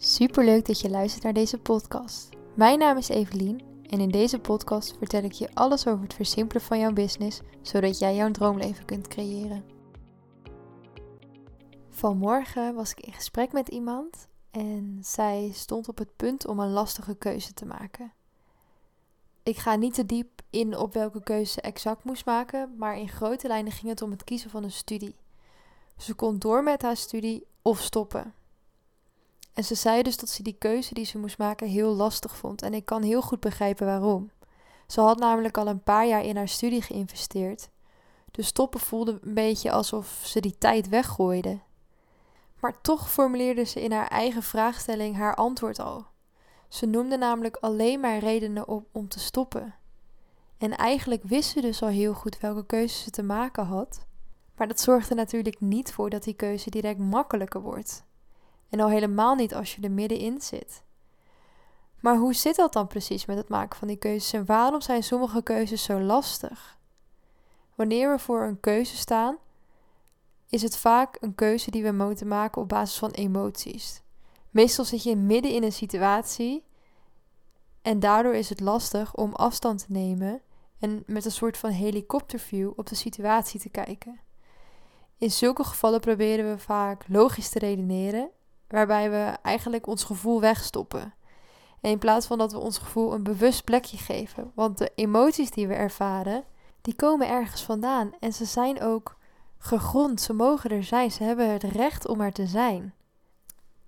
Superleuk dat je luistert naar deze podcast. Mijn naam is Evelien en in deze podcast vertel ik je alles over het versimpelen van jouw business, zodat jij jouw droomleven kunt creëren. Vanmorgen was ik in gesprek met iemand en zij stond op het punt om een lastige keuze te maken. Ik ga niet te diep in op welke keuze ze exact moest maken, maar in grote lijnen ging het om het kiezen van een studie. Ze kon door met haar studie of stoppen. En ze zei dus dat ze die keuze die ze moest maken heel lastig vond. En ik kan heel goed begrijpen waarom. Ze had namelijk al een paar jaar in haar studie geïnvesteerd. Dus stoppen voelde een beetje alsof ze die tijd weggooide. Maar toch formuleerde ze in haar eigen vraagstelling haar antwoord al. Ze noemde namelijk alleen maar redenen op om te stoppen. En eigenlijk wist ze dus al heel goed welke keuze ze te maken had. Maar dat zorgde natuurlijk niet voor dat die keuze direct makkelijker wordt. En al helemaal niet als je er middenin zit. Maar hoe zit dat dan precies met het maken van die keuzes en waarom zijn sommige keuzes zo lastig? Wanneer we voor een keuze staan, is het vaak een keuze die we moeten maken op basis van emoties. Meestal zit je midden in een situatie en daardoor is het lastig om afstand te nemen en met een soort van helikopterview op de situatie te kijken. In zulke gevallen proberen we vaak logisch te redeneren waarbij we eigenlijk ons gevoel wegstoppen. En in plaats van dat we ons gevoel een bewust plekje geven. Want de emoties die we ervaren, die komen ergens vandaan. En ze zijn ook gegrond. Ze mogen er zijn. Ze hebben het recht om er te zijn.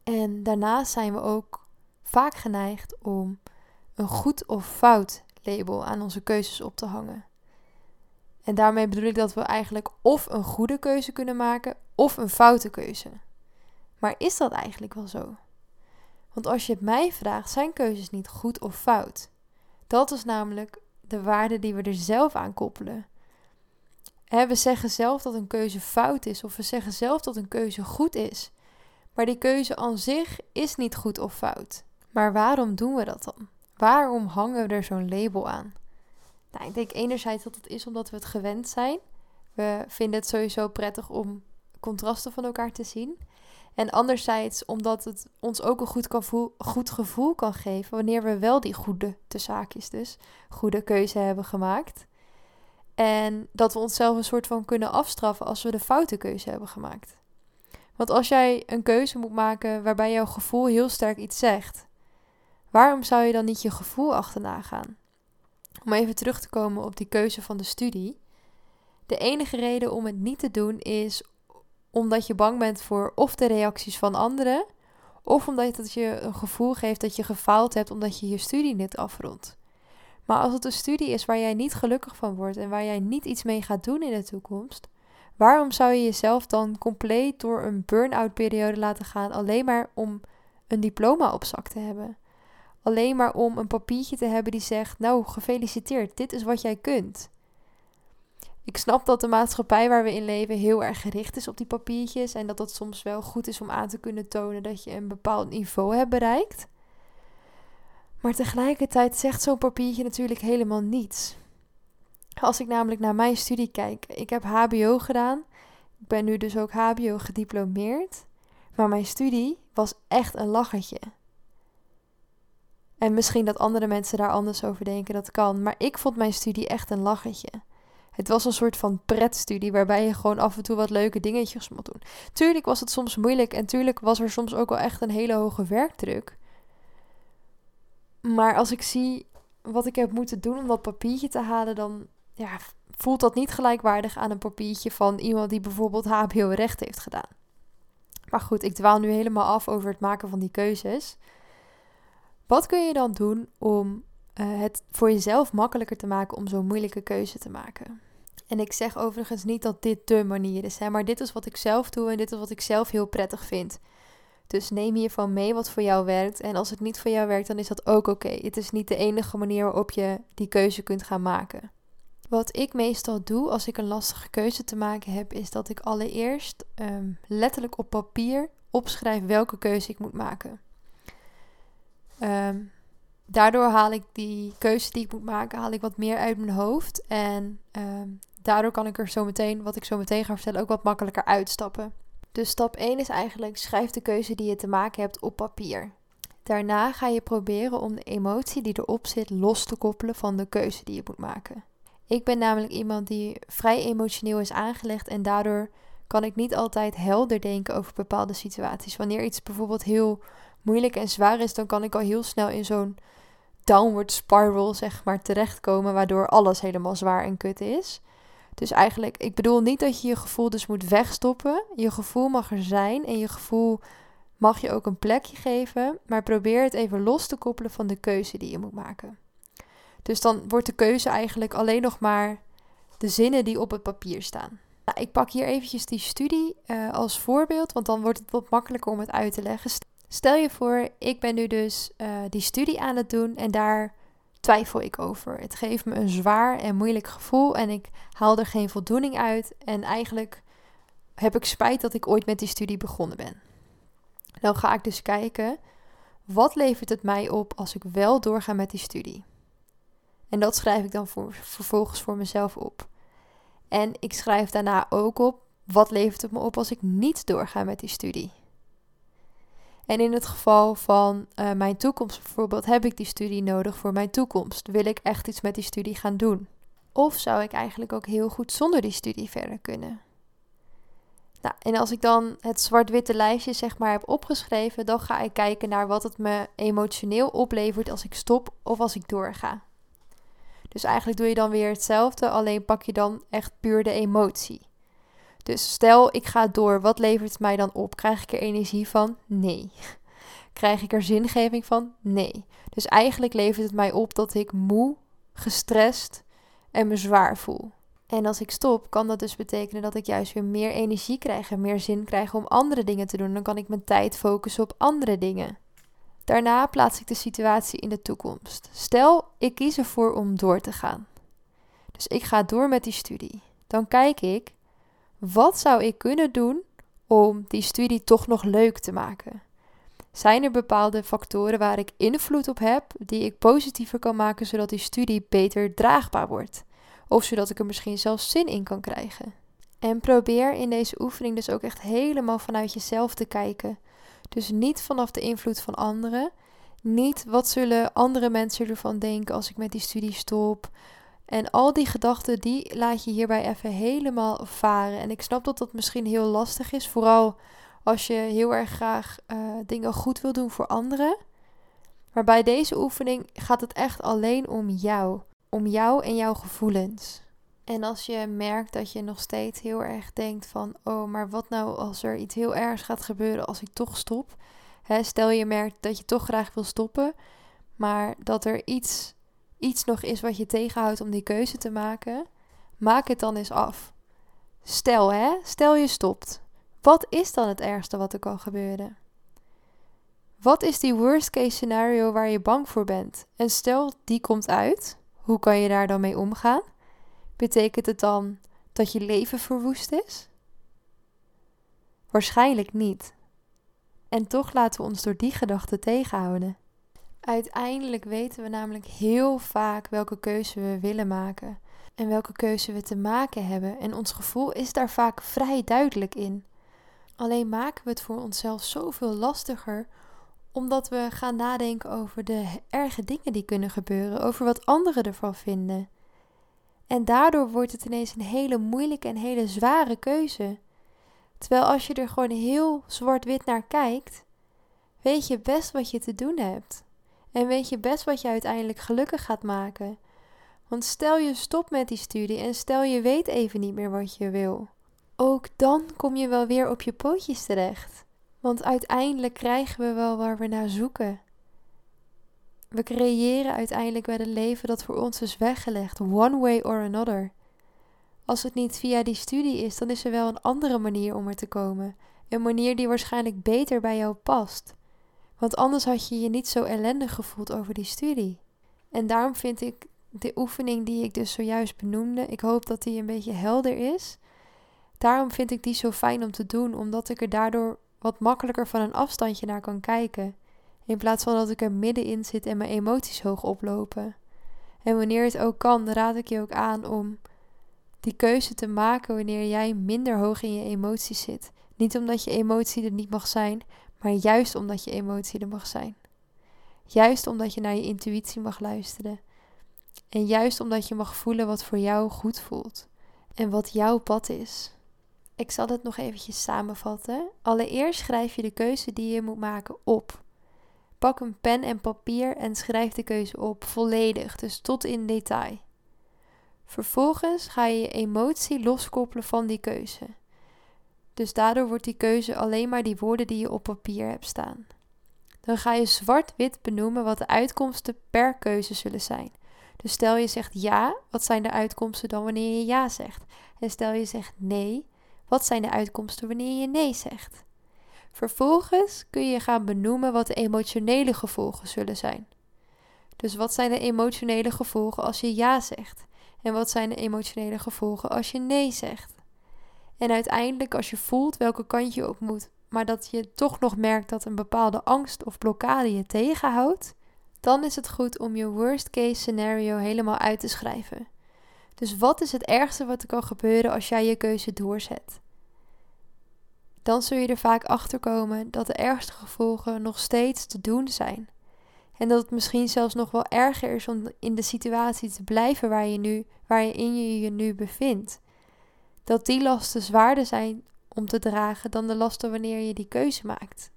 En daarnaast zijn we ook vaak geneigd om een goed of fout label aan onze keuzes op te hangen. En daarmee bedoel ik dat we eigenlijk of een goede keuze kunnen maken of een foute keuze. Maar is dat eigenlijk wel zo? Want als je het mij vraagt, zijn keuzes niet goed of fout. Dat is namelijk de waarde die we er zelf aan koppelen. we zeggen zelf dat een keuze fout is, of we zeggen zelf dat een keuze goed is. Maar die keuze aan zich is niet goed of fout. Maar waarom doen we dat dan? Waarom hangen we er zo'n label aan? Nou, ik denk enerzijds dat het is omdat we het gewend zijn. We vinden het sowieso prettig om contrasten van elkaar te zien. En anderzijds omdat het ons ook een goed, kan goed gevoel kan geven wanneer we wel die goede, de zaakjes dus, goede keuze hebben gemaakt. En dat we onszelf een soort van kunnen afstraffen als we de foute keuze hebben gemaakt. Want als jij een keuze moet maken waarbij jouw gevoel heel sterk iets zegt, waarom zou je dan niet je gevoel achterna gaan? Om even terug te komen op die keuze van de studie. De enige reden om het niet te doen is omdat je bang bent voor of de reacties van anderen, of omdat het je een gevoel geeft dat je gefaald hebt omdat je je studie niet afrondt. Maar als het een studie is waar jij niet gelukkig van wordt en waar jij niet iets mee gaat doen in de toekomst, waarom zou je jezelf dan compleet door een burn-out periode laten gaan alleen maar om een diploma op zak te hebben? Alleen maar om een papiertje te hebben die zegt: Nou, gefeliciteerd, dit is wat jij kunt. Ik snap dat de maatschappij waar we in leven heel erg gericht is op die papiertjes en dat het soms wel goed is om aan te kunnen tonen dat je een bepaald niveau hebt bereikt. Maar tegelijkertijd zegt zo'n papiertje natuurlijk helemaal niets. Als ik namelijk naar mijn studie kijk, ik heb HBO gedaan. Ik ben nu dus ook HBO gediplomeerd. Maar mijn studie was echt een lachertje. En misschien dat andere mensen daar anders over denken, dat kan. Maar ik vond mijn studie echt een lachertje. Het was een soort van pretstudie waarbij je gewoon af en toe wat leuke dingetjes moet doen. Tuurlijk was het soms moeilijk en tuurlijk was er soms ook wel echt een hele hoge werkdruk. Maar als ik zie wat ik heb moeten doen om dat papiertje te halen, dan ja, voelt dat niet gelijkwaardig aan een papiertje van iemand die bijvoorbeeld HBO-recht heeft gedaan. Maar goed, ik dwaal nu helemaal af over het maken van die keuzes. Wat kun je dan doen om uh, het voor jezelf makkelijker te maken om zo'n moeilijke keuze te maken? En ik zeg overigens niet dat dit de manier is, hè, maar dit is wat ik zelf doe en dit is wat ik zelf heel prettig vind. Dus neem hiervan mee wat voor jou werkt. En als het niet voor jou werkt, dan is dat ook oké. Het is niet de enige manier waarop je die keuze kunt gaan maken. Wat ik meestal doe als ik een lastige keuze te maken heb, is dat ik allereerst um, letterlijk op papier opschrijf welke keuze ik moet maken. Um, daardoor haal ik die keuze die ik moet maken, haal ik wat meer uit mijn hoofd. En um, daardoor kan ik er zo meteen, wat ik zo meteen ga vertellen, ook wat makkelijker uitstappen. Dus stap 1 is eigenlijk schrijf de keuze die je te maken hebt op papier. Daarna ga je proberen om de emotie die erop zit los te koppelen van de keuze die je moet maken. Ik ben namelijk iemand die vrij emotioneel is aangelegd en daardoor kan ik niet altijd helder denken over bepaalde situaties. Wanneer iets bijvoorbeeld heel moeilijk en zwaar is, dan kan ik al heel snel in zo'n downward spiral, zeg maar, terechtkomen, waardoor alles helemaal zwaar en kut is. Dus eigenlijk, ik bedoel niet dat je je gevoel dus moet wegstoppen. Je gevoel mag er zijn en je gevoel mag je ook een plekje geven, maar probeer het even los te koppelen van de keuze die je moet maken. Dus dan wordt de keuze eigenlijk alleen nog maar de zinnen die op het papier staan. Nou, ik pak hier eventjes die studie uh, als voorbeeld, want dan wordt het wat makkelijker om het uit te leggen. Stel je voor, ik ben nu dus uh, die studie aan het doen en daar twijfel ik over. Het geeft me een zwaar en moeilijk gevoel en ik haal er geen voldoening uit. En eigenlijk heb ik spijt dat ik ooit met die studie begonnen ben. Dan ga ik dus kijken, wat levert het mij op als ik wel doorga met die studie? En dat schrijf ik dan vervolgens voor mezelf op. En ik schrijf daarna ook op, wat levert het me op als ik niet doorga met die studie? En in het geval van uh, mijn toekomst bijvoorbeeld, heb ik die studie nodig voor mijn toekomst? Wil ik echt iets met die studie gaan doen? Of zou ik eigenlijk ook heel goed zonder die studie verder kunnen? Nou, en als ik dan het zwart-witte lijstje zeg maar heb opgeschreven, dan ga ik kijken naar wat het me emotioneel oplevert als ik stop of als ik doorga. Dus eigenlijk doe je dan weer hetzelfde, alleen pak je dan echt puur de emotie. Dus stel ik ga door, wat levert het mij dan op? Krijg ik er energie van? Nee. Krijg ik er zingeving van? Nee. Dus eigenlijk levert het mij op dat ik moe, gestrest en me zwaar voel. En als ik stop, kan dat dus betekenen dat ik juist weer meer energie krijg en meer zin krijg om andere dingen te doen. Dan kan ik mijn tijd focussen op andere dingen. Daarna plaats ik de situatie in de toekomst. Stel, ik kies ervoor om door te gaan. Dus ik ga door met die studie. Dan kijk ik, wat zou ik kunnen doen om die studie toch nog leuk te maken? Zijn er bepaalde factoren waar ik invloed op heb, die ik positiever kan maken, zodat die studie beter draagbaar wordt? Of zodat ik er misschien zelfs zin in kan krijgen? En probeer in deze oefening dus ook echt helemaal vanuit jezelf te kijken. Dus niet vanaf de invloed van anderen. Niet wat zullen andere mensen ervan denken als ik met die studie stop. En al die gedachten, die laat je hierbij even helemaal varen. En ik snap dat dat misschien heel lastig is. Vooral als je heel erg graag uh, dingen goed wil doen voor anderen. Maar bij deze oefening gaat het echt alleen om jou. Om jou en jouw gevoelens. En als je merkt dat je nog steeds heel erg denkt van, oh, maar wat nou als er iets heel ergs gaat gebeuren als ik toch stop? Stel je merkt dat je toch graag wil stoppen, maar dat er iets, iets nog is wat je tegenhoudt om die keuze te maken, maak het dan eens af. Stel hè, stel je stopt. Wat is dan het ergste wat er kan gebeuren? Wat is die worst case scenario waar je bang voor bent? En stel die komt uit, hoe kan je daar dan mee omgaan? Betekent het dan dat je leven verwoest is? Waarschijnlijk niet. En toch laten we ons door die gedachte tegenhouden. Uiteindelijk weten we namelijk heel vaak welke keuze we willen maken en welke keuze we te maken hebben. En ons gevoel is daar vaak vrij duidelijk in. Alleen maken we het voor onszelf zoveel lastiger omdat we gaan nadenken over de erge dingen die kunnen gebeuren, over wat anderen ervan vinden. En daardoor wordt het ineens een hele moeilijke en hele zware keuze. Terwijl als je er gewoon heel zwart-wit naar kijkt, weet je best wat je te doen hebt. En weet je best wat je uiteindelijk gelukkig gaat maken. Want stel je stopt met die studie en stel je weet even niet meer wat je wil. Ook dan kom je wel weer op je pootjes terecht. Want uiteindelijk krijgen we wel waar we naar zoeken. We creëren uiteindelijk wel een leven dat voor ons is weggelegd, one way or another. Als het niet via die studie is, dan is er wel een andere manier om er te komen. Een manier die waarschijnlijk beter bij jou past. Want anders had je je niet zo ellendig gevoeld over die studie. En daarom vind ik de oefening die ik dus zojuist benoemde, ik hoop dat die een beetje helder is. Daarom vind ik die zo fijn om te doen, omdat ik er daardoor wat makkelijker van een afstandje naar kan kijken. In plaats van dat ik er middenin zit en mijn emoties hoog oplopen. En wanneer het ook kan, raad ik je ook aan om die keuze te maken wanneer jij minder hoog in je emoties zit. Niet omdat je emotie er niet mag zijn, maar juist omdat je emotie er mag zijn. Juist omdat je naar je intuïtie mag luisteren. En juist omdat je mag voelen wat voor jou goed voelt. En wat jouw pad is. Ik zal het nog eventjes samenvatten. Allereerst schrijf je de keuze die je moet maken op. Pak een pen en papier en schrijf de keuze op, volledig, dus tot in detail. Vervolgens ga je je emotie loskoppelen van die keuze. Dus daardoor wordt die keuze alleen maar die woorden die je op papier hebt staan. Dan ga je zwart-wit benoemen wat de uitkomsten per keuze zullen zijn. Dus stel je zegt ja, wat zijn de uitkomsten dan wanneer je ja zegt? En stel je zegt nee, wat zijn de uitkomsten wanneer je nee zegt? Vervolgens kun je gaan benoemen wat de emotionele gevolgen zullen zijn. Dus wat zijn de emotionele gevolgen als je ja zegt? En wat zijn de emotionele gevolgen als je nee zegt? En uiteindelijk, als je voelt welke kant je op moet, maar dat je toch nog merkt dat een bepaalde angst of blokkade je tegenhoudt, dan is het goed om je worst case scenario helemaal uit te schrijven. Dus wat is het ergste wat er kan gebeuren als jij je keuze doorzet? Dan zul je er vaak achter komen dat de ergste gevolgen nog steeds te doen zijn. En dat het misschien zelfs nog wel erger is om in de situatie te blijven waar je nu, waarin je je nu bevindt. Dat die lasten zwaarder zijn om te dragen dan de lasten wanneer je die keuze maakt.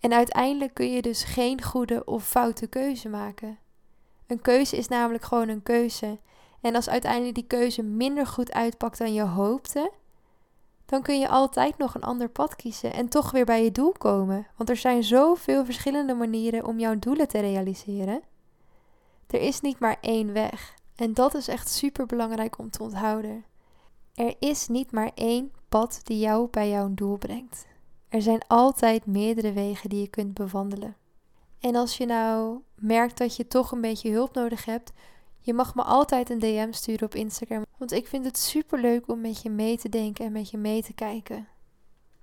En uiteindelijk kun je dus geen goede of foute keuze maken. Een keuze is namelijk gewoon een keuze. En als uiteindelijk die keuze minder goed uitpakt dan je hoopte, dan kun je altijd nog een ander pad kiezen en toch weer bij je doel komen. Want er zijn zoveel verschillende manieren om jouw doelen te realiseren. Er is niet maar één weg. En dat is echt super belangrijk om te onthouden. Er is niet maar één pad die jou bij jouw doel brengt. Er zijn altijd meerdere wegen die je kunt bewandelen. En als je nou merkt dat je toch een beetje hulp nodig hebt, je mag me altijd een DM sturen op Instagram, want ik vind het super leuk om met je mee te denken en met je mee te kijken.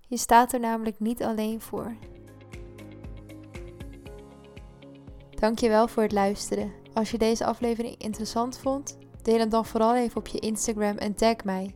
Je staat er namelijk niet alleen voor. Dankjewel voor het luisteren. Als je deze aflevering interessant vond, deel hem dan vooral even op je Instagram en tag mij,